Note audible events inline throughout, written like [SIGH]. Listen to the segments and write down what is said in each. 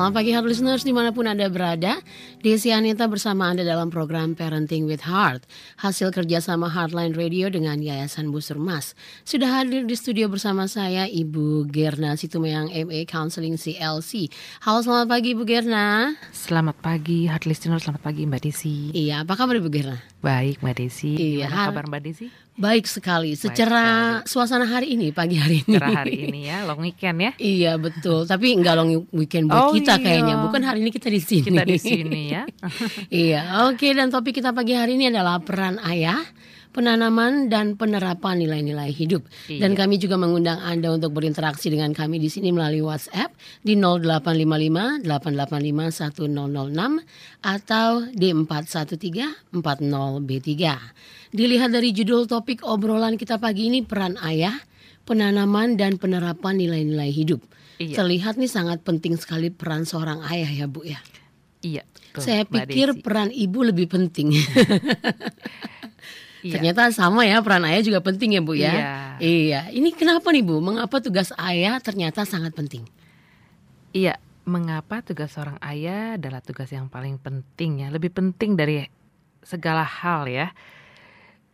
selamat pagi hard listeners di mana pun Anda berada. Desi Anita bersama Anda dalam program Parenting with Heart. Hasil kerjasama Heartline Radio dengan Yayasan Busur Mas. Sudah hadir di studio bersama saya Ibu Gerna Situmeyang MA Counseling CLC. Halo selamat pagi Ibu Gerna. Selamat pagi hard listeners, selamat pagi Mbak Desi. Iya, apa kabar Ibu Gerna? Baik Mbak Desi. Iya, Gimana kabar Mbak Desi? Baik sekali. Secara suasana hari ini, pagi hari ini. Secara hari ini ya, long weekend ya. Iya betul, tapi nggak long weekend buat Oh, kita iya. kayaknya. Bukan hari ini kita di sini. Kita di sini ya. [LAUGHS] iya, oke dan topik kita pagi hari ini adalah peran ayah, penanaman dan penerapan nilai-nilai hidup. Dan Iya. kami juga mengundang Anda untuk berinteraksi dengan kami di sini melalui WhatsApp di 0855 885 1006 atau di 413 40B3. Dilihat dari judul topik obrolan kita pagi ini peran ayah, penanaman dan penerapan nilai-nilai hidup. Iya. Terlihat nih sangat penting sekali peran seorang ayah ya Bu ya. Iya. betul, Saya pikir peran ibu lebih penting. [LAUGHS] Iya. Ternyata sama ya peran ayah juga penting ya Bu ya. Iya. Iya. Ini kenapa nih Bu? Mengapa tugas ayah ternyata sangat penting? Iya, mengapa tugas seorang ayah adalah tugas yang paling penting ya, lebih penting dari segala hal ya.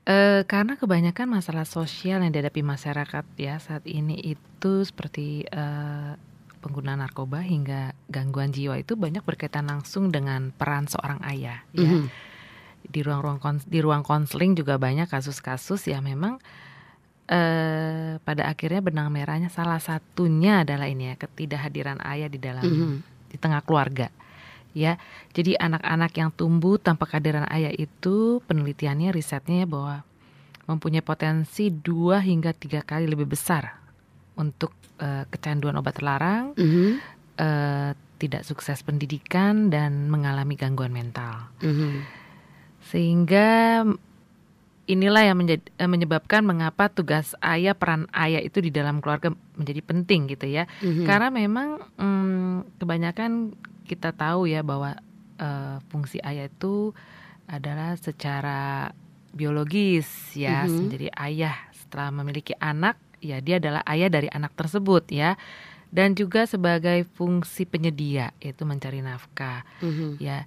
Eh, karena kebanyakan masalah sosial yang dihadapi masyarakat ya saat ini itu seperti eh, pengguna narkoba hingga gangguan jiwa itu banyak berkaitan langsung dengan peran seorang ayah ya. Mhm. Di ruang-ruang di ruang konseling juga banyak kasus-kasus yang memang eh pada akhirnya benang merahnya salah satunya adalah ini ya ketidakhadiran ayah di dalam Mhm. di tengah keluarga ya jadi anak-anak yang tumbuh tanpa kehadiran ayah itu penelitiannya risetnya ya bahwa mempunyai potensi dua hingga tiga kali lebih besar untuk eh, kecanduan obat terlarang Mhm. eh, tidak sukses pendidikan dan mengalami gangguan mental Mhm. Sehingga inilah yang menjadi, eh, menyebabkan mengapa tugas ayah peran ayah itu di dalam keluarga menjadi penting gitu ya Mhm. karena memang mm, kebanyakan kita tahu ya bahwa eh, fungsi ayah itu adalah secara biologis ya Mhm. menjadi ayah setelah memiliki anak ya dia adalah ayah dari anak tersebut ya dan juga sebagai fungsi penyedia yaitu mencari nafkah Mhm. ya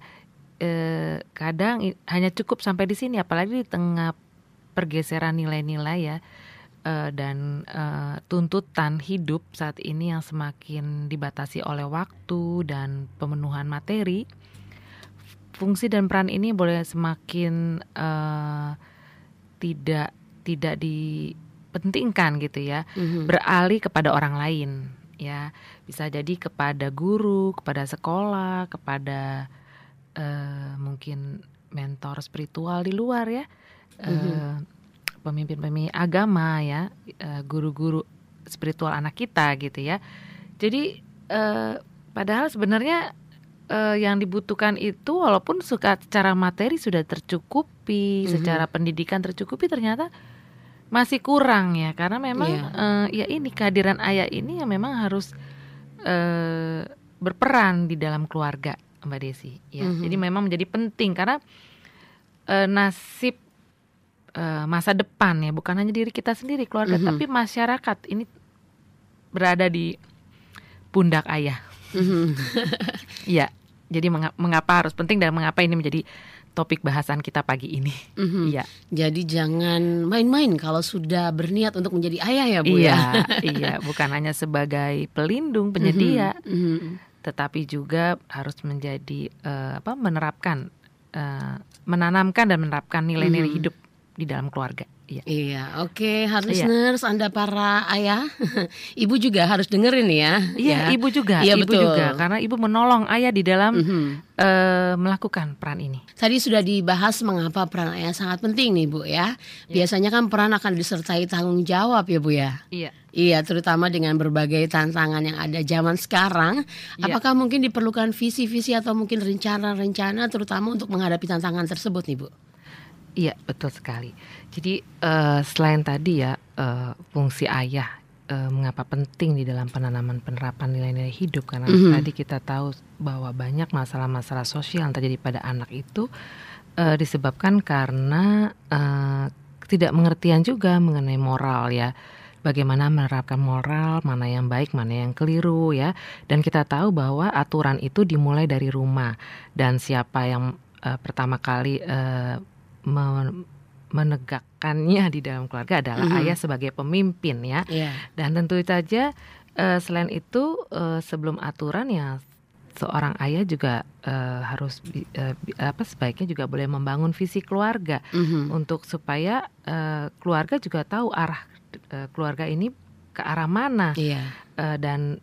eh, kadang hanya cukup sampai di sini apalagi di tengah pergeseran nilai-nilai ya eh, dan eh, tuntutan hidup saat ini yang semakin dibatasi oleh waktu dan pemenuhan materi fungsi dan peran ini boleh semakin eh, tidak tidak dipentingkan gitu ya Mhm. beralih kepada orang lain ya bisa jadi kepada guru kepada sekolah kepada eh, mungkin mentor spiritual di luar ya eh, pemimpin-pemimpin agama ya eh, guru-guru spiritual anak kita gitu ya jadi eh, padahal sebenarnya eh, yang dibutuhkan itu walaupun suka secara materi sudah tercukupi Mhm. secara pendidikan tercukupi ternyata masih kurang ya karena memang Iya. eh, ya ini kehadiran ayah ini yang memang harus eh, berperan di dalam keluarga Mbak Desi ya Mhm. jadi memang menjadi penting karena eh, nasib eh, masa depan ya bukan hanya diri kita sendiri keluarga Mhm. tapi masyarakat ini berada di pundak ayah Mhm. Iya [LAUGHS] jadi menga- mengapa harus penting dan mengapa ini menjadi topik bahasan kita pagi ini Mhm. Iya Jadi jangan main-main kalau sudah berniat untuk menjadi ayah ya Bu iya ya. iya bukan hanya sebagai pelindung penyedia Mhm. Tetapi juga harus menjadi eh, apa menerapkan eh, menanamkan dan menerapkan nilai-nilai Mhm. hidup di dalam keluarga. Iya. Iya, oke, hard Iya. Anda para ayah, [LAUGHS] ibu juga harus dengerin ya. Iya, ya. ibu juga, Iya, ibu betul. juga karena ibu menolong ayah di dalam Mhm. eh, melakukan peran ini. Tadi sudah dibahas mengapa peran ayah sangat penting nih Bu ya. Biasanya kan peran akan disertai tanggung jawab ya Bu ya. Iya. Iya, terutama dengan berbagai tantangan yang ada zaman sekarang. Iya. Apakah mungkin diperlukan visi-visi atau mungkin rencana-rencana terutama untuk menghadapi tantangan tersebut nih Bu? Iya, betul sekali. Jadi eh, selain tadi ya eh, fungsi ayah eh, mengapa penting di dalam penanaman penerapan nilai-nilai hidup karena Mhm. tadi kita tahu bahwa banyak masalah-masalah sosial yang terjadi pada anak itu eh, disebabkan karena eh, ketidakmengertian juga mengenai moral ya bagaimana menerapkan moral, mana yang baik, mana yang keliru ya. Dan kita tahu bahwa aturan itu dimulai dari rumah dan siapa yang uh, pertama kali uh, menegakkannya di dalam keluarga adalah mm -hmm. ayah sebagai pemimpin ya. Yeah. Dan tentu saja uh, selain itu uh, sebelum aturan ya seorang ayah juga uh, harus uh, apa sebaiknya juga boleh membangun visi keluarga mm -hmm. untuk supaya uh, keluarga juga tahu arah uh, keluarga ini ke arah mana yeah. uh, dan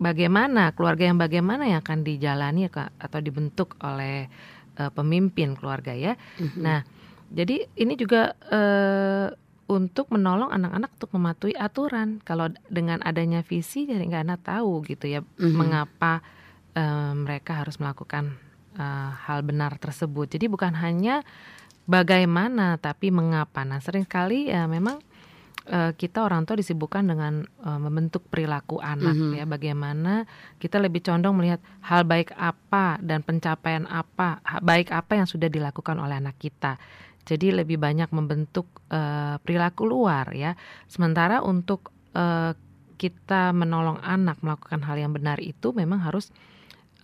bagaimana keluarga yang bagaimana yang akan dijalani atau dibentuk oleh uh, pemimpin keluarga ya. Mm -hmm. Nah, jadi ini juga uh, untuk menolong anak-anak untuk mematuhi aturan. Kalau dengan adanya visi, jadi nggak anak tahu gitu ya mm -hmm. mengapa uh, mereka harus melakukan uh, hal benar tersebut. Jadi bukan hanya bagaimana tapi mengapa. Nah, sering kali ya memang uh, kita orang tua disibukkan dengan uh, membentuk perilaku anak mm -hmm. ya bagaimana kita lebih condong melihat hal baik apa dan pencapaian apa baik apa yang sudah dilakukan oleh anak kita jadi lebih banyak membentuk uh, perilaku luar ya sementara untuk uh, kita menolong anak melakukan hal yang benar itu memang harus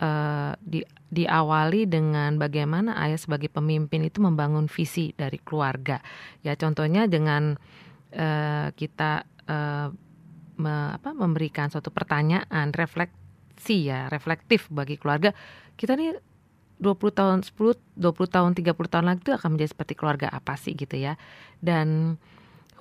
uh, di, diawali dengan bagaimana ayah sebagai pemimpin itu membangun visi dari keluarga. Ya contohnya dengan uh, kita uh, me, apa, memberikan suatu pertanyaan refleksi ya, reflektif bagi keluarga. Kita nih 20 tahun 10 20 tahun 30 tahun lagi itu akan menjadi seperti keluarga apa sih gitu ya. Dan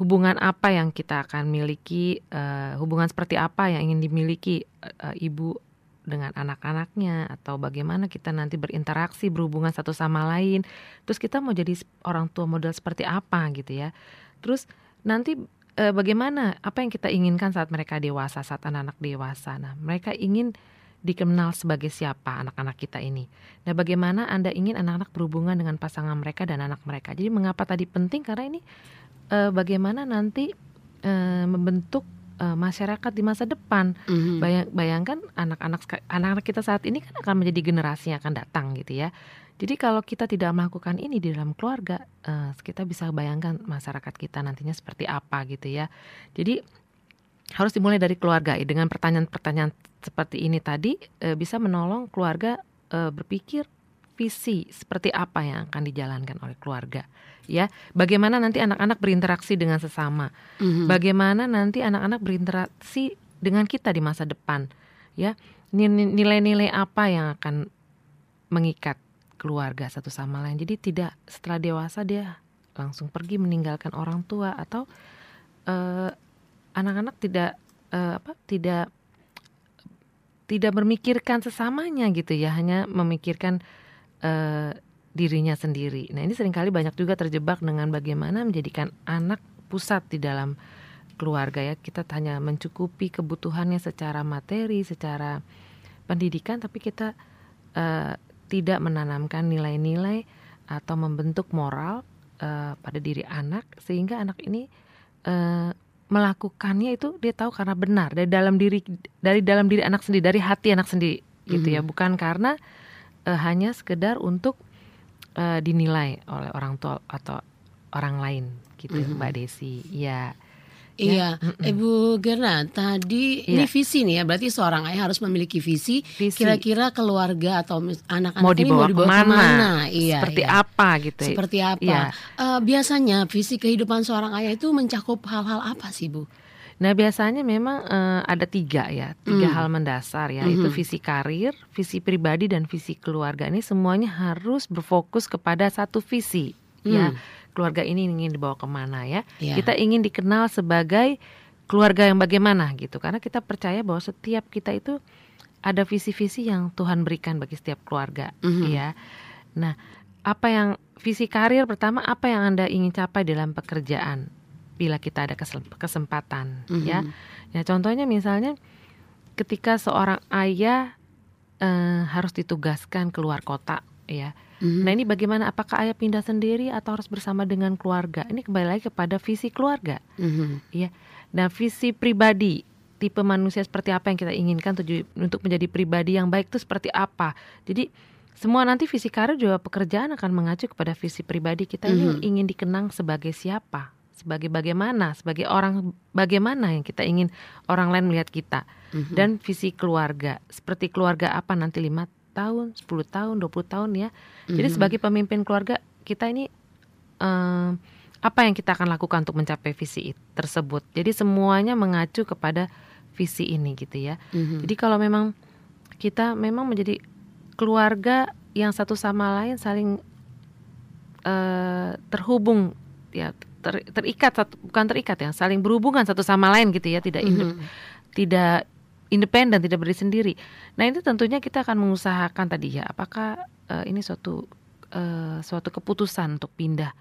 hubungan apa yang kita akan miliki, uh, hubungan seperti apa yang ingin dimiliki uh, ibu dengan anak-anaknya atau bagaimana kita nanti berinteraksi berhubungan satu sama lain. Terus kita mau jadi orang tua model seperti apa gitu ya. Terus nanti e, bagaimana apa yang kita inginkan saat mereka dewasa saat anak-anak dewasa. Nah mereka ingin dikenal sebagai siapa anak-anak kita ini. Nah, bagaimana Anda ingin anak-anak berhubungan dengan pasangan mereka dan anak mereka. Jadi mengapa tadi penting karena ini e, bagaimana nanti e, membentuk uh, masyarakat di masa depan. Mm-hmm. Bayang, bayangkan anak-anak anak-anak kita saat ini kan akan menjadi generasi yang akan datang gitu ya. Jadi kalau kita tidak melakukan ini di dalam keluarga, uh, kita bisa bayangkan masyarakat kita nantinya seperti apa gitu ya. Jadi harus dimulai dari keluarga. Dengan pertanyaan-pertanyaan seperti ini tadi uh, bisa menolong keluarga uh, berpikir visi seperti apa yang akan dijalankan oleh keluarga ya. Bagaimana nanti anak-anak berinteraksi dengan sesama? Mm-hmm. bagaimana nanti anak-anak berinteraksi dengan kita di masa depan ya? Nilai-nilai apa yang akan mengikat keluarga satu sama lain? Jadi tidak setelah dewasa dia langsung pergi meninggalkan orang tua atau uh, anak-anak tidak uh, apa tidak tidak memikirkan sesamanya gitu ya hanya memikirkan uh, dirinya sendiri. Nah ini sering kali banyak juga terjebak dengan bagaimana menjadikan anak pusat di dalam keluarga ya. Kita hanya mencukupi kebutuhannya secara materi, secara pendidikan, tapi kita uh, tidak menanamkan nilai-nilai atau membentuk moral uh, pada diri anak sehingga anak ini uh, melakukannya itu dia tahu karena benar dari dalam diri dari dalam diri anak sendiri dari hati anak sendiri gitu mm -hmm. ya bukan karena uh, hanya sekedar untuk uh, dinilai oleh orang tua atau orang lain gitu mm -hmm. Mbak Desi. Ya. Iya, ya. Ibu Gerna, tadi ya. ini visi nih ya, berarti seorang ayah harus memiliki visi. Kira-kira keluarga atau anak-anak mau dibawa, ini mau dibawa ke mana? ke mana? Iya, Seperti iya. apa gitu? Ya? Seperti apa? Ya. Uh, biasanya visi kehidupan seorang ayah itu mencakup hal-hal apa sih, Bu? Nah biasanya memang uh, ada tiga ya, tiga mm. hal mendasar ya, mm -hmm. itu visi karir, visi pribadi dan visi keluarga. Ini semuanya harus berfokus kepada satu visi mm. ya. Keluarga ini ingin dibawa ke mana ya? Yeah. Kita ingin dikenal sebagai keluarga yang bagaimana gitu, karena kita percaya bahwa setiap kita itu ada visi-visi yang Tuhan berikan bagi setiap keluarga mm -hmm. ya. Nah apa yang visi karir pertama apa yang anda ingin capai dalam pekerjaan? bila kita ada kesempatan mm -hmm. ya. Ya contohnya misalnya ketika seorang ayah uh, harus ditugaskan keluar kota ya. Mm-hmm. Nah ini bagaimana? Apakah ayah pindah sendiri atau harus bersama dengan keluarga? Ini kembali lagi kepada visi keluarga, mm-hmm. ya. Nah visi pribadi, tipe manusia seperti apa yang kita inginkan tuju, untuk menjadi pribadi yang baik itu seperti apa? Jadi semua nanti visi karir juga pekerjaan akan mengacu kepada visi pribadi kita mm-hmm. ini ingin dikenang sebagai siapa sebagai bagaimana, sebagai orang bagaimana yang kita ingin orang lain melihat kita Mhm. dan visi keluarga. Seperti keluarga apa nanti lima tahun, 10 tahun, 20 tahun ya. Jadi Mhm. sebagai pemimpin keluarga kita ini eh, apa yang kita akan lakukan untuk mencapai visi tersebut. Jadi semuanya mengacu kepada visi ini gitu ya. Mhm. Jadi kalau memang kita memang menjadi keluarga yang satu sama lain saling eh, terhubung ya ter- terikat satu bukan terikat ya saling berhubungan satu sama lain gitu ya tidak inde- Mhm. tidak independen tidak berdiri sendiri. Nah itu tentunya kita akan mengusahakan tadi ya apakah eh, ini suatu eh, suatu keputusan untuk pindah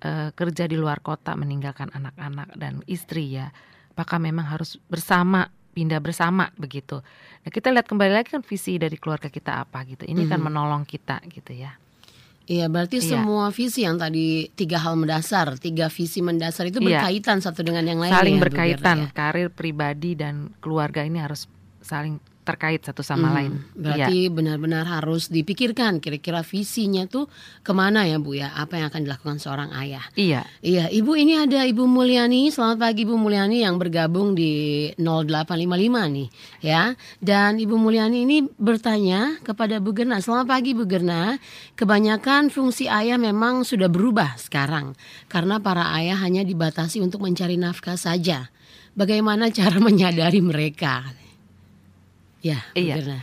eh, kerja di luar kota meninggalkan anak-anak dan istri ya apakah memang harus bersama pindah bersama begitu. Nah kita lihat kembali lagi kan visi dari keluarga kita apa gitu. Ini kan Mhm. menolong kita gitu ya. Iya, berarti Iya. semua visi yang tadi tiga hal mendasar, tiga visi mendasar itu Iya. berkaitan satu dengan yang lain. saling ya, berkaitan ya? karir pribadi dan keluarga ini harus saling terkait satu sama Hmm, lain. Berarti benar-benar harus dipikirkan kira-kira visinya tuh ke mana ya Bu ya? Apa yang akan dilakukan seorang ayah? Iya. Iya, Ibu ini ada Ibu Mulyani. Selamat pagi Ibu Mulyani yang bergabung di 0855 nih, ya. Dan Ibu Mulyani ini bertanya kepada Bu Gerna. Selamat pagi Bu Gerna. Kebanyakan fungsi ayah memang sudah berubah sekarang karena para ayah hanya dibatasi untuk mencari nafkah saja. Bagaimana cara [LAUGHS] menyadari mereka? Ya, Iya.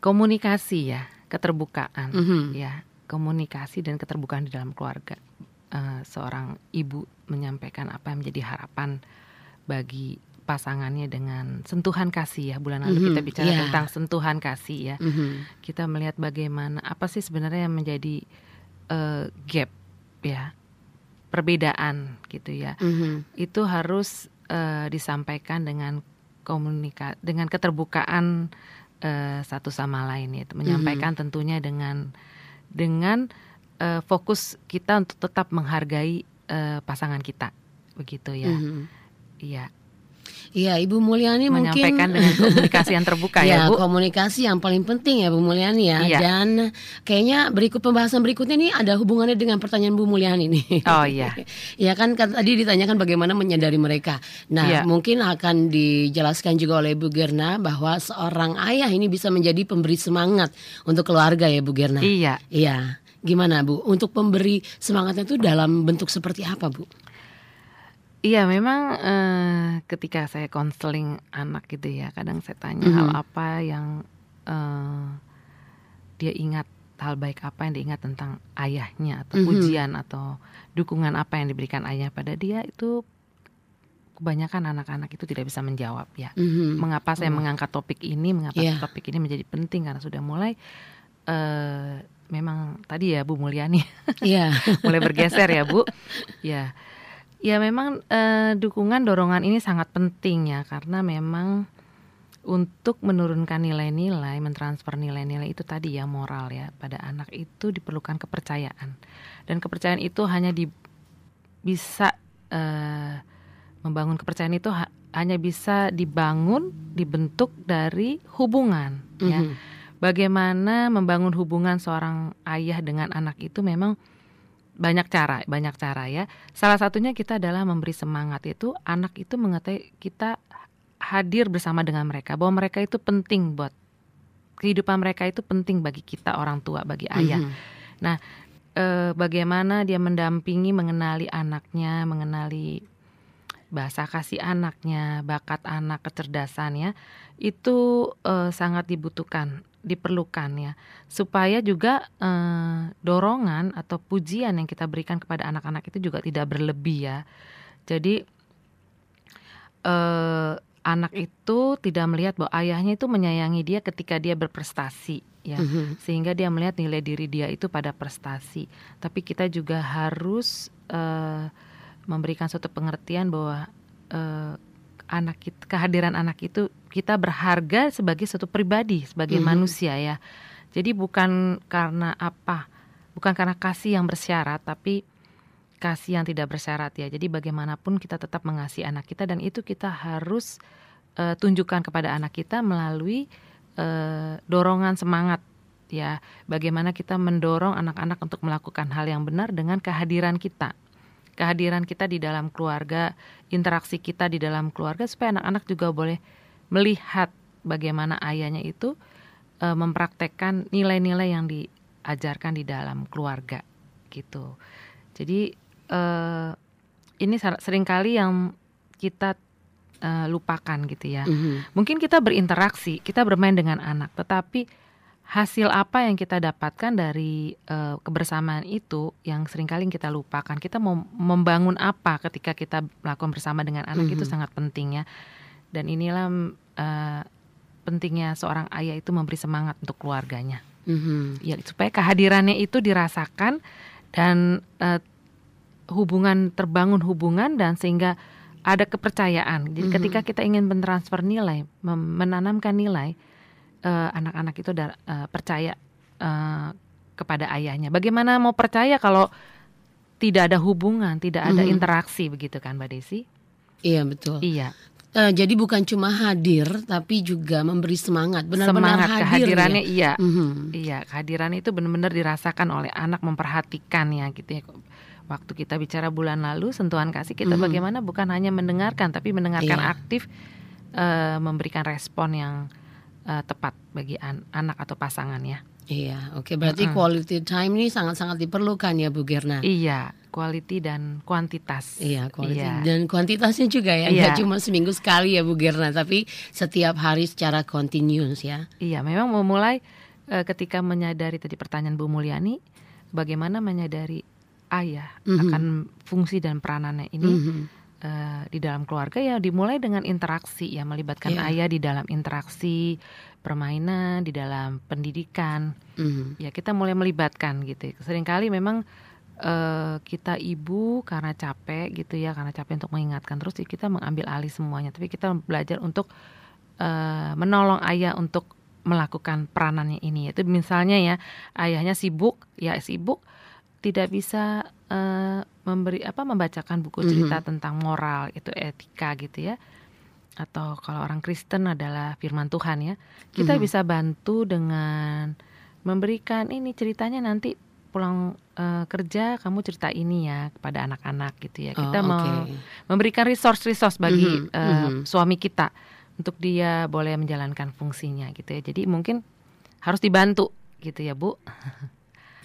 Komunikasi ya, keterbukaan. Mhm. Ya, komunikasi dan keterbukaan di dalam keluarga. Eh, seorang ibu menyampaikan apa yang menjadi harapan bagi pasangannya dengan sentuhan kasih ya. Bulan lalu Mhm, kita bicara iya. tentang sentuhan kasih ya. Mhm. Kita melihat bagaimana apa sih sebenarnya yang menjadi eh, gap ya, perbedaan gitu ya. Mhm. Itu harus eh, disampaikan dengan komunika dengan keterbukaan eh, satu sama lain ya. Menyampaikan tentunya dengan dengan eh, fokus kita untuk tetap menghargai eh, pasangan kita begitu ya. Mhm. Iya, Iya, Ibu Mulyani mungkin menyampaikan dengan komunikasi yang terbuka [LAUGHS] ya, Bu. komunikasi yang paling penting ya Bu Mulyani ya. Iya. Dan kayaknya berikut pembahasan berikutnya ini ada hubungannya dengan pertanyaan Bu Mulyani nih. Oh iya. [LAUGHS] ya kan kan tadi ditanyakan bagaimana menyadari mereka. Nah, Iya. mungkin akan dijelaskan juga oleh Bu Gerna bahwa seorang ayah ini bisa menjadi pemberi semangat untuk keluarga ya Bu Gerna. Iya. Iya. Gimana Bu? Untuk pemberi semangatnya itu dalam bentuk seperti apa Bu? Iya memang eh, ketika saya konseling anak gitu ya kadang saya tanya hal Mhm. apa yang eh, dia ingat hal baik apa yang dia ingat tentang ayahnya atau Mhm. pujian atau dukungan apa yang diberikan ayah pada dia itu kebanyakan anak-anak itu tidak bisa menjawab ya. Mhm. Mengapa saya Oh. mengangkat topik ini? Mengapa Iya. topik ini menjadi penting karena sudah mulai eh memang tadi ya Bu Mulyani Iya. [LAUGHS] mulai bergeser ya Bu. Ya, ya memang eh, dukungan dorongan ini sangat penting ya karena memang untuk menurunkan nilai-nilai, mentransfer nilai-nilai itu tadi ya moral ya pada anak itu diperlukan kepercayaan dan kepercayaan itu hanya di bisa eh, membangun kepercayaan itu ha- hanya bisa dibangun dibentuk dari hubungan ya Mhm. bagaimana membangun hubungan seorang ayah dengan anak itu memang banyak cara, banyak cara ya. Salah satunya kita adalah memberi semangat itu anak itu mengetahui kita hadir bersama dengan mereka bahwa mereka itu penting buat kehidupan mereka itu penting bagi kita orang tua, bagi ayah. Mhm. Eh, bagaimana dia mendampingi, mengenali anaknya, mengenali bahasa kasih anaknya, bakat anak, kecerdasannya itu eh, sangat dibutuhkan, diperlukan ya, supaya juga eh, dorongan atau pujian yang kita berikan kepada anak-anak itu juga tidak berlebih ya. Jadi eh, anak itu tidak melihat bahwa ayahnya itu menyayangi dia ketika dia berprestasi ya Mhm. sehingga dia melihat nilai diri dia itu pada prestasi. Tapi kita juga harus eh, memberikan suatu pengertian bahwa eh, anak kita, kehadiran anak itu kita berharga sebagai suatu pribadi, sebagai Mhm. manusia ya. Jadi bukan karena apa, bukan karena kasih yang bersyarat, tapi kasih yang tidak bersyarat ya. Jadi bagaimanapun kita tetap mengasihi anak kita dan itu kita harus eh, tunjukkan kepada anak kita melalui eh, dorongan semangat ya bagaimana kita mendorong anak-anak untuk melakukan hal yang benar dengan kehadiran kita kehadiran kita di dalam keluarga, interaksi kita di dalam keluarga supaya anak-anak juga boleh melihat bagaimana ayahnya itu e, mempraktekkan nilai-nilai yang diajarkan di dalam keluarga gitu. Jadi e, ini sering kali yang kita uh, lupakan gitu ya. Mm-hmm. Mungkin kita berinteraksi, kita bermain dengan anak, tetapi hasil apa yang kita dapatkan dari uh, kebersamaan itu yang sering kali kita lupakan. Kita mau membangun apa ketika kita melakukan bersama dengan anak mm-hmm. itu sangat penting ya. Dan inilah uh, pentingnya seorang ayah itu memberi semangat untuk keluarganya. Mm-hmm. Ya supaya kehadirannya itu dirasakan dan uh, hubungan terbangun hubungan dan sehingga ada kepercayaan. Jadi mm-hmm. ketika kita ingin mentransfer nilai, menanamkan nilai, uh, anak-anak itu uh, percaya uh, kepada ayahnya. Bagaimana mau percaya kalau tidak ada hubungan, tidak ada mm-hmm. interaksi begitu kan, Mbak Desi? Iya betul. Iya. Uh, jadi bukan cuma hadir, tapi juga memberi semangat. Benar-benar semangat hadir kehadirannya ya? iya, mm-hmm. iya kehadirannya itu benar-benar dirasakan oleh anak memperhatikan ya gitu ya waktu kita bicara bulan lalu sentuhan kasih kita mm -hmm. bagaimana bukan hanya mendengarkan tapi mendengarkan yeah. aktif uh, memberikan respon yang uh, tepat bagi an anak atau pasangan ya. Iya, oke okay. berarti mm -hmm. quality time ini sangat-sangat diperlukan ya Bu Gerna. Iya, quality dan kuantitas. Iya, quality iya. dan kuantitasnya juga ya, iya. Nggak cuma seminggu sekali ya Bu Gerna, tapi setiap hari secara continuous ya. Iya, memang memulai uh, ketika menyadari tadi pertanyaan Bu Mulyani, bagaimana menyadari ayah mm-hmm. akan fungsi dan peranannya ini mm-hmm. Uh, di dalam keluarga ya dimulai dengan interaksi ya melibatkan yeah. ayah di dalam interaksi permainan di dalam pendidikan mm-hmm. ya kita mulai melibatkan gitu sering kali memang uh, kita ibu karena capek gitu ya karena capek untuk mengingatkan terus kita mengambil alih semuanya tapi kita belajar untuk uh, menolong ayah untuk melakukan peranannya ini itu misalnya ya ayahnya sibuk ya sibuk tidak bisa uh, memberi apa membacakan buku cerita mm -hmm. tentang moral itu etika gitu ya atau kalau orang Kristen adalah firman Tuhan ya kita mm -hmm. bisa bantu dengan memberikan ini ceritanya nanti pulang uh, kerja kamu cerita ini ya kepada anak-anak gitu ya kita oh, okay. memberikan resource-resource bagi mm -hmm. Uh, mm -hmm. suami kita untuk dia boleh menjalankan fungsinya gitu ya jadi mungkin harus dibantu gitu ya bu [LAUGHS]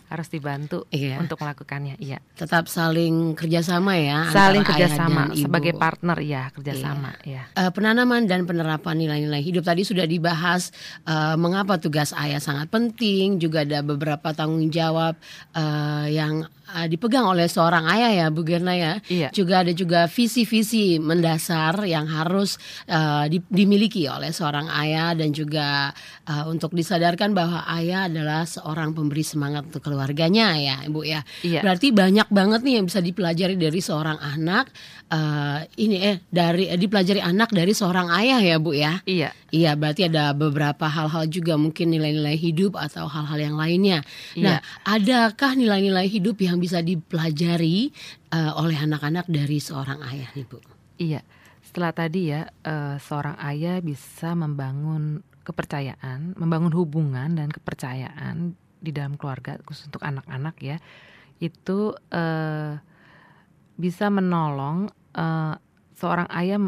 harus dibantu iya. untuk melakukannya. Iya. Tetap saling kerjasama ya. Saling kerjasama sebagai partner ya kerjasama. Iya. Ya. Uh, penanaman dan penerapan nilai-nilai hidup tadi sudah dibahas. Uh, mengapa tugas ayah sangat penting. Juga ada beberapa tanggung jawab uh, yang uh, dipegang oleh seorang ayah ya Bu Gerna ya. Iya. Juga ada juga visi-visi mendasar yang harus uh, di, dimiliki oleh seorang ayah dan juga uh, untuk disadarkan bahwa ayah adalah seorang pemberi semangat untuk keluarganya ya Ibu ya. Iya. Berarti banyak banget nih yang bisa dipelajari dari seorang anak uh, ini eh dari eh, dipelajari anak dari seorang ayah ya Bu ya. Iya. Iya, berarti ada beberapa hal-hal juga mungkin nilai-nilai hidup atau hal-hal yang lainnya. Iya. Nah, adakah nilai-nilai hidup yang bisa dipelajari uh, oleh anak-anak dari seorang ayah nih Bu? Iya. Setelah tadi ya uh, seorang ayah bisa membangun kepercayaan, membangun hubungan dan kepercayaan di dalam keluarga khusus untuk anak-anak ya. Itu uh, bisa menolong uh, seorang ayah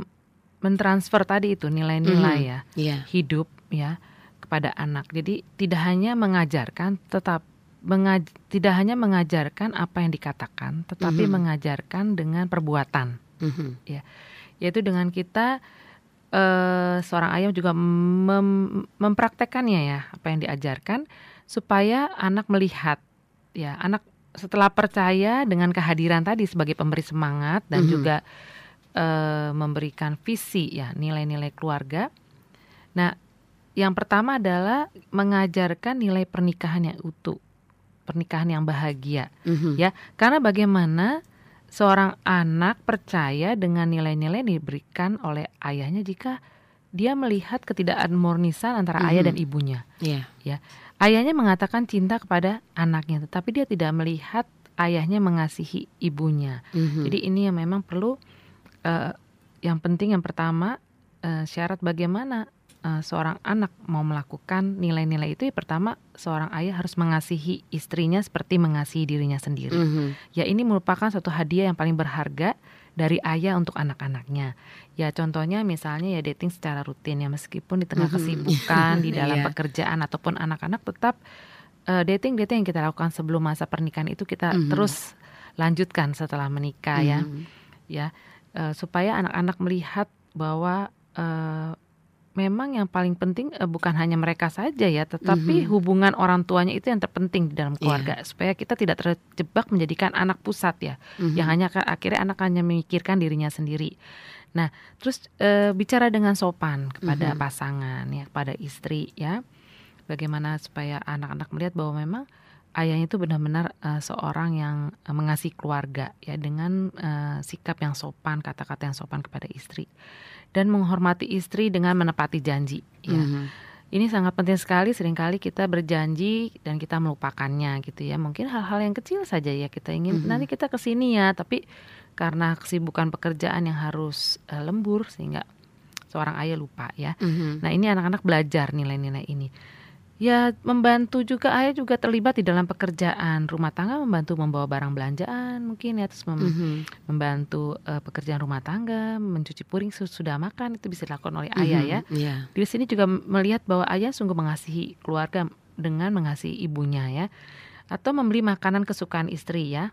mentransfer tadi itu nilai-nilai mm -hmm. ya yeah. hidup ya kepada anak. Jadi tidak hanya mengajarkan, tetap mengaj tidak hanya mengajarkan apa yang dikatakan, tetapi mm -hmm. mengajarkan dengan perbuatan. Mm -hmm. Ya, yaitu dengan kita uh, seorang ayah juga mem mempraktekannya ya apa yang diajarkan supaya anak melihat ya anak setelah percaya dengan kehadiran tadi sebagai pemberi semangat dan mm -hmm. juga uh, memberikan visi ya nilai-nilai keluarga. Nah, yang pertama adalah mengajarkan nilai pernikahan yang utuh, pernikahan yang bahagia, mm-hmm. ya. Karena bagaimana seorang anak percaya dengan nilai-nilai yang diberikan oleh ayahnya jika dia melihat ketidakharmonisan antara mm-hmm. ayah dan ibunya, yeah. ya. Ayahnya mengatakan cinta kepada anaknya, tetapi dia tidak melihat ayahnya mengasihi ibunya. Mm-hmm. Jadi ini yang memang perlu uh, yang penting yang pertama uh, syarat bagaimana uh, seorang anak mau melakukan nilai-nilai itu ya pertama seorang ayah harus mengasihi istrinya seperti mengasihi dirinya sendiri. Mm -hmm. Ya ini merupakan suatu hadiah yang paling berharga dari ayah untuk anak-anaknya. Ya contohnya misalnya ya dating secara rutin ya meskipun di tengah kesibukan di [LAUGHS] dalam yeah. pekerjaan ataupun anak-anak tetap uh, dating dating yang kita lakukan sebelum masa pernikahan itu kita mm -hmm. terus lanjutkan setelah menikah mm -hmm. ya. Mm-hmm. Ya uh, supaya anak-anak melihat bahwa uh, memang yang paling penting uh, bukan hanya mereka saja ya, tetapi mm -hmm. hubungan orang tuanya itu yang terpenting di dalam iya. keluarga yeah. supaya kita tidak terjebak menjadikan anak pusat ya, mm -hmm. yang hanya akhirnya anak hanya memikirkan dirinya sendiri. Nah, terus uh, bicara dengan sopan kepada mm -hmm. pasangan ya, kepada istri ya, bagaimana supaya anak-anak melihat bahwa memang ayahnya itu benar-benar uh, seorang yang uh, mengasihi keluarga ya dengan uh, sikap yang sopan, kata-kata yang sopan kepada istri dan menghormati istri dengan menepati janji ya. Mm -hmm. Ini sangat penting sekali sering kali kita berjanji dan kita melupakannya gitu ya. Mungkin hal-hal yang kecil saja ya kita ingin mm -hmm. nanti kita ke sini ya, tapi karena kesibukan pekerjaan yang harus uh, lembur sehingga seorang ayah lupa ya. Mm -hmm. Nah, ini anak-anak belajar nilai-nilai ini ya membantu juga ayah juga terlibat di dalam pekerjaan rumah tangga membantu membawa barang belanjaan mungkin ya terus mem mm -hmm. membantu uh, pekerjaan rumah tangga mencuci piring sudah makan itu bisa dilakukan oleh ayah mm -hmm. ya yeah. di sini juga melihat bahwa ayah sungguh mengasihi keluarga dengan mengasihi ibunya ya atau membeli makanan kesukaan istri ya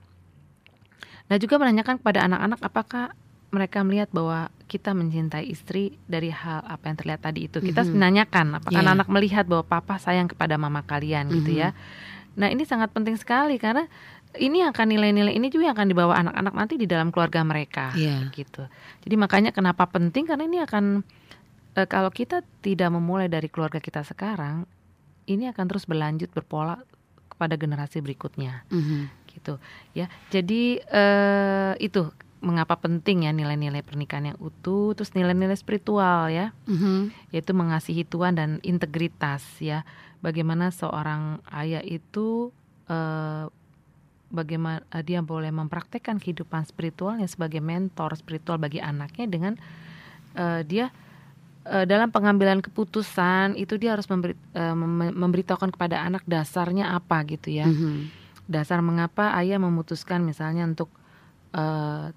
nah juga menanyakan kepada anak-anak apakah mereka melihat bahwa kita mencintai istri dari hal apa yang terlihat tadi itu. Kita mm -hmm. menanyakan apakah yeah. anak-anak melihat bahwa papa sayang kepada mama kalian mm -hmm. gitu ya. Mm-hmm. Nah, ini sangat penting sekali karena ini akan nilai-nilai ini juga yang akan dibawa anak-anak nanti di dalam keluarga mereka yeah. gitu. Jadi makanya kenapa penting karena ini akan e, kalau kita tidak memulai dari keluarga kita sekarang, ini akan terus berlanjut berpola kepada generasi berikutnya. Mm -hmm. Gitu ya. Jadi e, itu mengapa penting ya nilai-nilai pernikahan yang utuh, terus nilai-nilai spiritual ya, mm-hmm. yaitu mengasihi Tuhan dan integritas ya. Bagaimana seorang ayah itu uh, bagaimana uh, dia boleh mempraktekkan kehidupan spiritualnya sebagai mentor spiritual bagi anaknya dengan uh, dia uh, dalam pengambilan keputusan itu dia harus memberi, uh, memberitahukan kepada anak dasarnya apa gitu ya. Mm-hmm. Dasar mengapa ayah memutuskan misalnya untuk uh,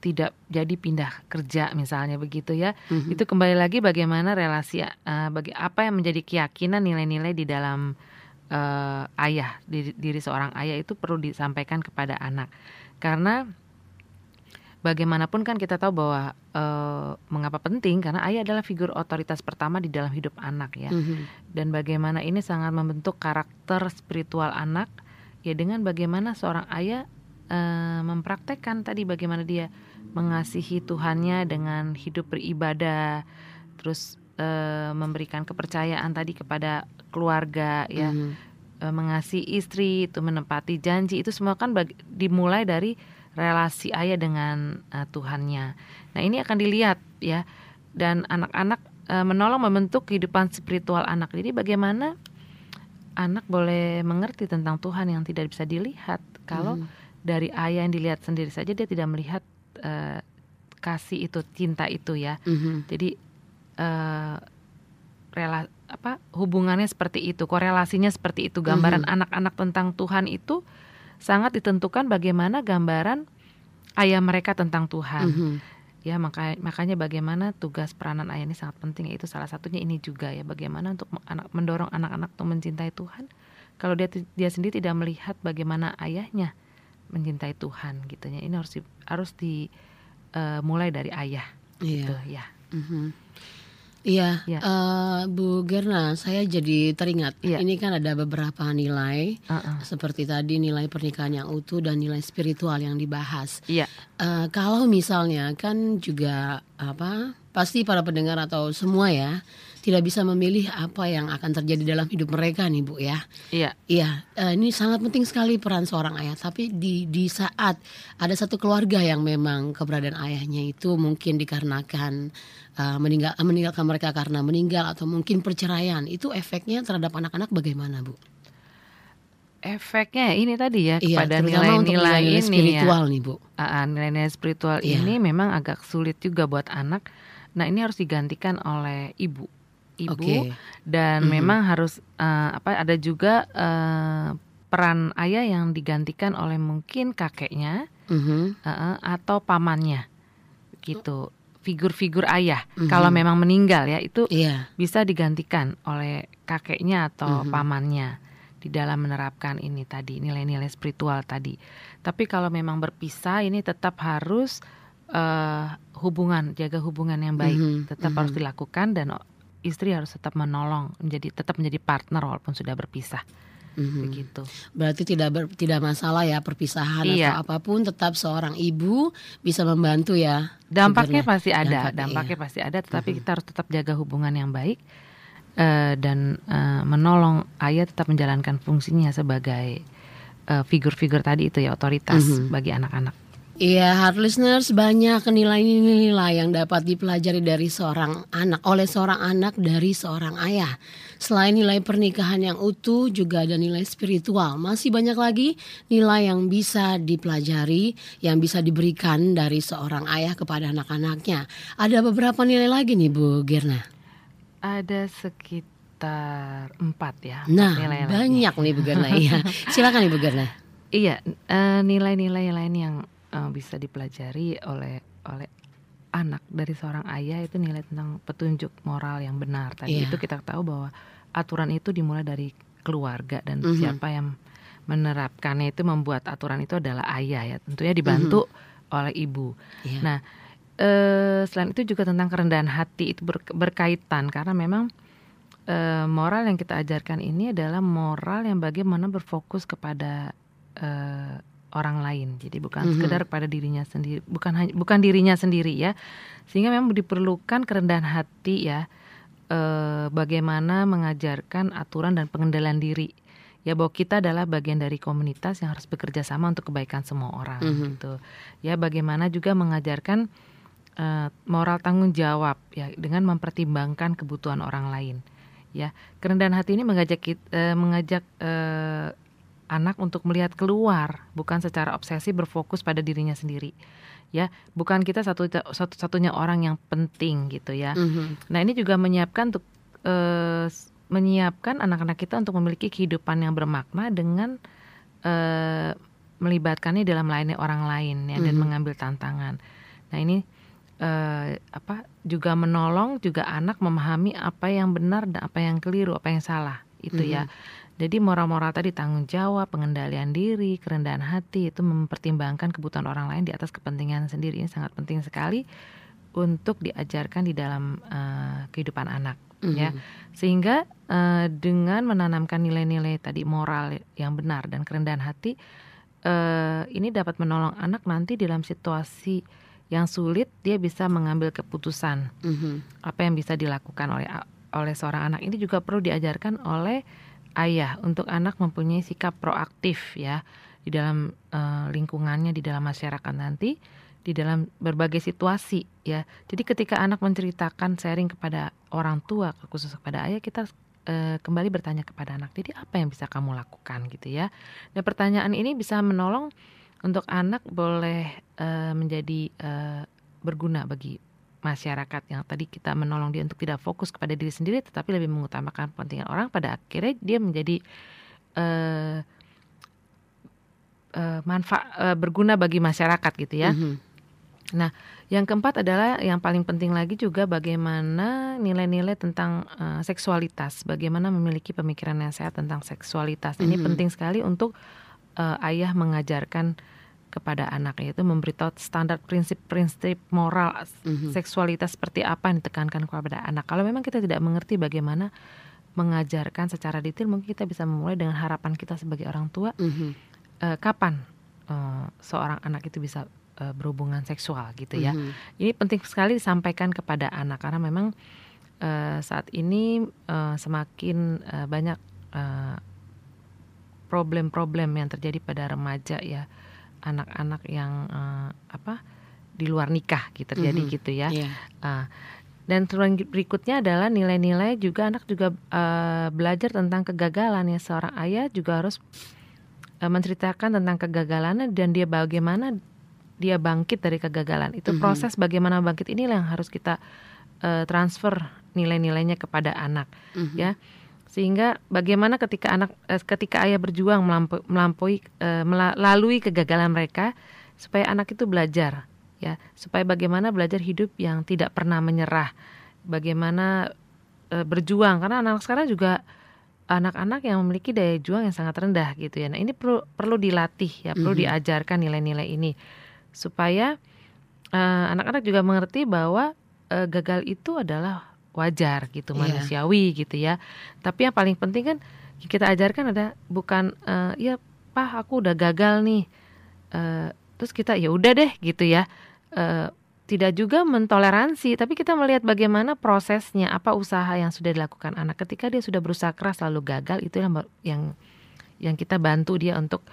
tidak jadi pindah kerja misalnya begitu ya mm-hmm. itu kembali lagi bagaimana relasi uh, bagi apa yang menjadi keyakinan nilai-nilai di dalam uh, ayah diri, diri seorang ayah itu perlu disampaikan kepada anak karena bagaimanapun kan kita tahu bahwa uh, mengapa penting karena ayah adalah figur otoritas pertama di dalam hidup anak ya mm-hmm. dan bagaimana ini sangat membentuk karakter spiritual anak ya dengan bagaimana seorang ayah uh, mempraktekkan tadi bagaimana dia mengasihi Tuhannya dengan hidup beribadah, terus e, memberikan kepercayaan tadi kepada keluarga ya, mm. e, mengasihi istri, itu menempati janji itu semua kan bagi, dimulai dari relasi ayah dengan e, Tuhannya. Nah ini akan dilihat ya dan anak-anak e, menolong membentuk kehidupan spiritual anak. Jadi bagaimana anak boleh mengerti tentang Tuhan yang tidak bisa dilihat kalau mm. dari ayah yang dilihat sendiri saja dia tidak melihat uh, kasih itu cinta itu ya. Mm-hmm. Jadi uh, rela apa hubungannya seperti itu, korelasinya seperti itu. Gambaran mm-hmm. anak-anak tentang Tuhan itu sangat ditentukan bagaimana gambaran ayah mereka tentang Tuhan. Mm-hmm. Ya maka, makanya bagaimana tugas peranan ayah ini sangat penting yaitu salah satunya ini juga ya bagaimana untuk anak mendorong anak-anak untuk mencintai Tuhan. Kalau dia dia sendiri tidak melihat bagaimana ayahnya mencintai Tuhan gitu ya. Ini harus di, harus dimulai uh, dari ayah iya. gitu ya. Mm -hmm. Iya, ya. uh, Bu Gerna, saya jadi teringat. Ya. Ini kan ada beberapa nilai, uh -uh. seperti tadi nilai pernikahan yang utuh dan nilai spiritual yang dibahas. Iya. Uh, kalau misalnya kan juga apa? Pasti para pendengar atau semua ya tidak bisa memilih apa yang akan terjadi dalam hidup mereka nih Bu ya. Iya. Iya, uh, ini sangat penting sekali peran seorang ayah. Tapi di di saat ada satu keluarga yang memang keberadaan ayahnya itu mungkin dikarenakan uh, meninggal meninggalkan mereka karena meninggal atau mungkin perceraian, itu efeknya terhadap anak-anak bagaimana Bu? Efeknya ini tadi ya iya, kepada nilai-nilai ini spiritual ya. nih Bu. Uh, nilai-nilai spiritual iya. ini memang agak sulit juga buat anak. Nah ini harus digantikan oleh ibu ibu Oke. dan Mhm. memang harus eh, apa ada juga eh, peran ayah yang digantikan oleh mungkin kakeknya Mhm. eh, eh, atau pamannya gitu figur-figur ayah Mhm. kalau memang meninggal ya itu Iya. bisa digantikan oleh kakeknya atau Mhm. pamannya di dalam menerapkan ini tadi nilai-nilai spiritual tadi. Tapi kalau memang berpisah ini tetap harus eh, hubungan jaga hubungan yang baik Mhm, tetap mhm. harus dilakukan dan istri harus tetap menolong menjadi tetap menjadi partner walaupun sudah berpisah Mhm. begitu. Berarti tidak ber- tidak masalah ya perpisahan Iya. atau apa pun tetap seorang ibu bisa membantu ya. Dampaknya Sebenarnya. pasti ada, Dampaknya, dampaknya iya. pasti ada, tetapi Mhm. kita harus tetap jaga hubungan yang baik eh, dan eh, menolong ayah tetap menjalankan fungsinya sebagai eh, figur-figur tadi itu ya otoritas Mhm. bagi anak-anak. Iya, hard listeners banyak nilai-nilai yang dapat dipelajari dari seorang anak oleh seorang anak dari seorang ayah. Selain nilai pernikahan yang utuh, juga ada nilai spiritual. Masih banyak lagi nilai yang bisa dipelajari, yang bisa diberikan dari seorang ayah kepada anak-anaknya. Ada beberapa nilai lagi nih Bu Girna. Ada sekitar empat ya. empat Nah, nilai lagi. banyak nih Bu Girna. Iya. [LAUGHS] Silakan Ibu Girna. Iya, eh, nilai-nilai lain yang eh, bisa dipelajari oleh oleh anak dari seorang ayah itu nilai tentang petunjuk moral yang benar. Tadi Iya. itu kita tahu bahwa aturan itu dimulai dari keluarga dan Mhm. siapa yang menerapkannya itu membuat aturan itu adalah ayah ya. Tentunya dibantu oleh ibu. Iya. Nah, eh, selain itu juga tentang kerendahan hati itu ber- berkaitan karena memang eh, moral yang kita ajarkan ini adalah moral yang bagaimana berfokus kepada eh, orang lain. Jadi bukan Mhm. sekedar pada dirinya sendiri, bukan hanya bukan dirinya sendiri ya. Sehingga memang diperlukan kerendahan hati ya. eh, bagaimana mengajarkan aturan dan pengendalian diri. Ya bahwa kita adalah bagian dari komunitas yang harus bekerja sama untuk kebaikan semua orang Mhm. gitu. Ya bagaimana juga mengajarkan eh, moral tanggung jawab ya dengan mempertimbangkan kebutuhan orang lain. Ya, kerendahan hati ini mengajak kit- eh, mengajak eh, anak untuk melihat keluar, bukan secara obsesi berfokus pada dirinya sendiri. Ya, bukan kita satu satu satunya orang yang penting gitu ya. Mhm. Nah, ini juga menyiapkan untuk eh, s- menyiapkan anak-anak kita untuk memiliki kehidupan yang bermakna dengan eh, melibatkannya dalam melayani orang lain ya dan Mhm. mengambil tantangan. Nah, ini eh, apa juga menolong juga anak memahami apa yang benar dan apa yang keliru, apa yang salah. Itu ya. Jadi moral-moral tadi tanggung jawab, pengendalian diri, kerendahan hati itu mempertimbangkan kebutuhan orang lain di atas kepentingan sendiri. Ini sangat penting sekali untuk diajarkan di dalam eh, kehidupan anak ya. Mhm. Sehingga eh, dengan menanamkan nilai-nilai tadi moral yang benar dan kerendahan hati eh, ini dapat menolong anak nanti dalam situasi yang sulit dia bisa mengambil keputusan Mhm. apa yang bisa dilakukan oleh oleh seorang anak ini juga perlu diajarkan oleh ayah untuk anak mempunyai sikap proaktif ya di dalam eh, lingkungannya di dalam masyarakat nanti di dalam berbagai situasi ya. Jadi ketika anak menceritakan sharing kepada orang tua khusus kepada ayah kita eh, kembali bertanya kepada anak jadi apa yang bisa kamu lakukan? gitu ya. Dan pertanyaan ini bisa menolong untuk anak boleh eh, menjadi eh, berguna bagi masyarakat yang tadi kita menolong dia untuk tidak fokus kepada diri sendiri tetapi lebih mengutamakan kepentingan orang pada akhirnya dia menjadi eh, eh, manfaat eh, berguna bagi masyarakat gitu ya. Mhm. Yang keempat adalah yang paling penting lagi juga bagaimana nilai-nilai tentang eh, seksualitas, bagaimana memiliki pemikiran yang sehat tentang seksualitas. Ini Mhm. penting sekali untuk eh, ayah mengajarkan kepada anak yaitu memberitahu standar prinsip-prinsip moral Mhm. seksualitas seperti apa yang ditekankan kepada anak. Kalau memang kita tidak mengerti bagaimana mengajarkan secara detail, mungkin kita bisa memulai dengan harapan kita sebagai orang tua, Mhm. eh, kapan eh, seorang anak itu bisa eh, berhubungan seksual gitu ya. Mhm. Ini penting sekali disampaikan kepada anak karena memang eh, saat ini eh, semakin eh, banyak eh, problem-problem yang terjadi pada remaja ya, anak-anak yang eh, apa di luar nikah gitu terjadi Mhm. gitu ya. Iya. Ah, dan turunan berikutnya adalah nilai-nilai juga anak juga eh, belajar tentang kegagalan ya seorang ayah juga harus eh, menceritakan tentang kegagalannya dan dia bagaimana dia bangkit dari kegagalan itu Mhm. proses bagaimana bangkit inilah yang harus kita eh, transfer nilai-nilainya kepada anak Mhm. ya sehingga bagaimana ketika anak eh, ketika ayah berjuang melampu- melampaui eh, melalui kegagalan mereka supaya anak itu belajar ya supaya bagaimana belajar hidup yang tidak pernah menyerah bagaimana eh, berjuang karena anak sekarang juga anak-anak yang memiliki daya juang yang sangat rendah gitu ya. Nah, ini perlu perlu dilatih ya, perlu Mhm. diajarkan nilai-nilai ini supaya anak-anak juga mengerti bahwa gagal itu adalah wajar gitu, Iya. manusiawi gitu ya. Tapi yang paling penting kan kita ajarkan ada bukan eh, ya, Pak, aku udah gagal nih. Eh, terus kita ya udah deh gitu ya. Eh, tidak juga mentoleransi, tapi kita melihat bagaimana prosesnya, apa usaha yang sudah dilakukan anak ketika dia sudah berusaha keras lalu gagal itu yang yang yang kita bantu dia untuk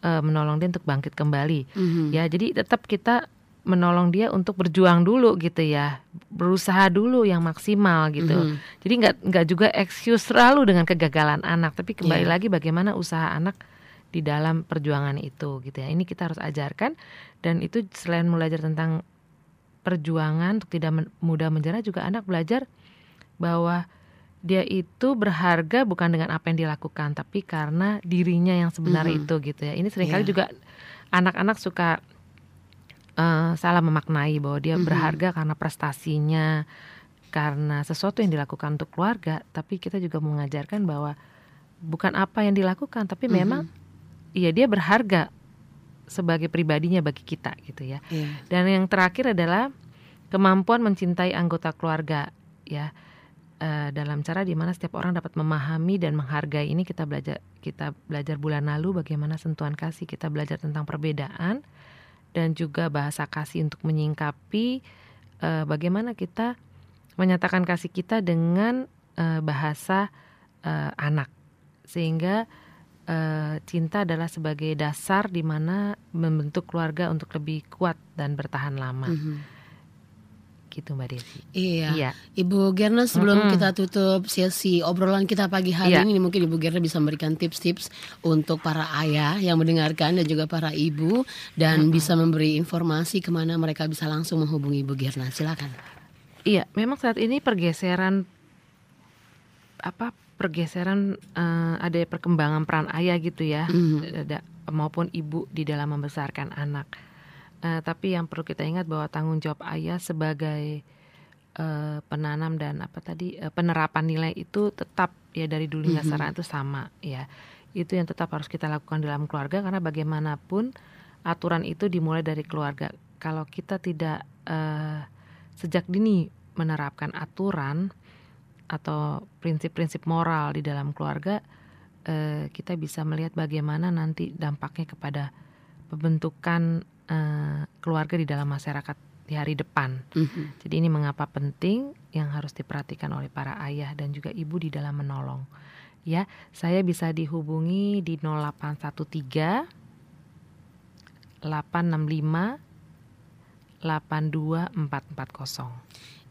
eh, menolong dia untuk bangkit kembali. Mhm. Ya, jadi tetap kita menolong dia untuk berjuang dulu gitu ya, berusaha dulu yang maksimal gitu. Mhm. Jadi nggak nggak juga excuse selalu dengan kegagalan anak, tapi kembali Iya. lagi bagaimana usaha anak di dalam perjuangan itu gitu ya. Ini kita harus ajarkan dan itu selain belajar tentang perjuangan untuk tidak men- mudah menjara juga anak belajar bahwa dia itu berharga bukan dengan apa yang dilakukan tapi karena dirinya yang sebenarnya Mhm. itu gitu ya. Ini sering kali Iya. juga anak-anak suka eh, salah memaknai bahwa dia Mhm. berharga karena prestasinya, karena sesuatu yang dilakukan untuk keluarga, tapi kita juga mengajarkan bahwa bukan apa yang dilakukan, tapi Mhm. memang ya dia berharga sebagai pribadinya bagi kita gitu ya. Iya. Dan yang terakhir adalah kemampuan mencintai anggota keluarga ya. Eh, dalam cara di mana setiap orang dapat memahami dan menghargai ini kita belajar kita belajar bulan lalu bagaimana sentuhan kasih kita belajar tentang perbedaan dan juga bahasa kasih untuk menyingkapi eh, bagaimana kita menyatakan kasih kita dengan eh, bahasa eh, anak sehingga eh, cinta adalah sebagai dasar di mana membentuk keluarga untuk lebih kuat dan bertahan lama Mhm. Gitu mbak Desi. Iya. Iya. Ibu Gerna sebelum Mm-mm. kita tutup sesi obrolan kita pagi hari Iya. ini mungkin Ibu Gerna bisa memberikan tips-tips untuk para ayah yang mendengarkan dan juga para ibu dan bisa memberi informasi ke mana mereka bisa langsung menghubungi Ibu Gerna. Silakan. Iya, memang saat ini pergeseran apa pergeseran eh, ada perkembangan peran ayah gitu ya, Mhm. ada maupun ibu di dalam membesarkan anak. Eh, tapi yang perlu kita ingat bahwa tanggung jawab ayah sebagai eh, penanam dan apa tadi eh, penerapan nilai itu tetap ya dari dulu hingga Mhm. sekarang itu sama ya. Itu yang tetap harus kita lakukan dalam keluarga karena bagaimanapun aturan itu dimulai dari keluarga. Kalau kita tidak eh, sejak dini menerapkan aturan atau prinsip-prinsip moral di dalam keluarga, eh, kita bisa melihat bagaimana nanti dampaknya kepada pembentukan eh, keluarga di dalam masyarakat di hari depan. Mhm. Jadi ini mengapa penting yang harus diperhatikan oleh para ayah dan juga ibu di dalam menolong. Ya, saya bisa dihubungi di 0813 865 82440.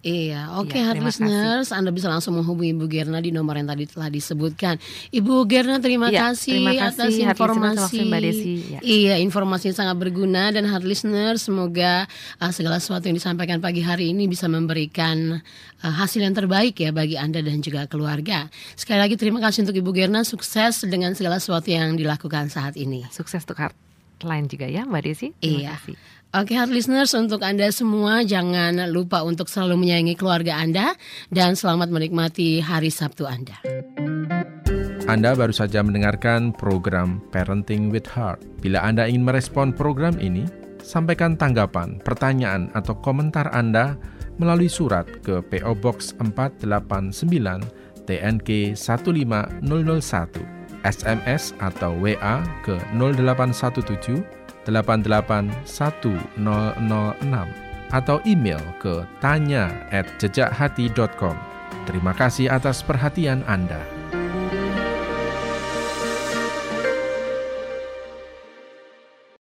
Iya, oke hard terima listeners, Anda bisa langsung menghubungi Ibu Gerna di nomor yang tadi telah disebutkan. Ibu Gerna terima Iya, kasih terima atas kasih, hard listeners, informasi. kasih, Mbak Desi. Ya. Iya, informasi yang sangat berguna dan hard listeners, semoga uh, segala sesuatu yang disampaikan pagi hari ini bisa memberikan uh, hasil yang terbaik ya bagi Anda dan juga keluarga. Sekali lagi terima kasih untuk Ibu Gerna, sukses dengan segala sesuatu yang dilakukan saat ini. Sukses untuk hardline juga ya Mbak Desi. Terima Iya. kasih. Oke, hard listeners, untuk Anda semua jangan lupa untuk selalu menyayangi keluarga Anda dan selamat menikmati hari Sabtu Anda. Anda baru saja mendengarkan program Parenting with Heart. Bila Anda ingin merespon program ini, sampaikan tanggapan, pertanyaan, atau komentar Anda melalui surat ke PO Box 489 TNK 15001, SMS atau WA ke 0817 881006 atau email ke tanya at jejakhati.com. Terima kasih atas perhatian Anda.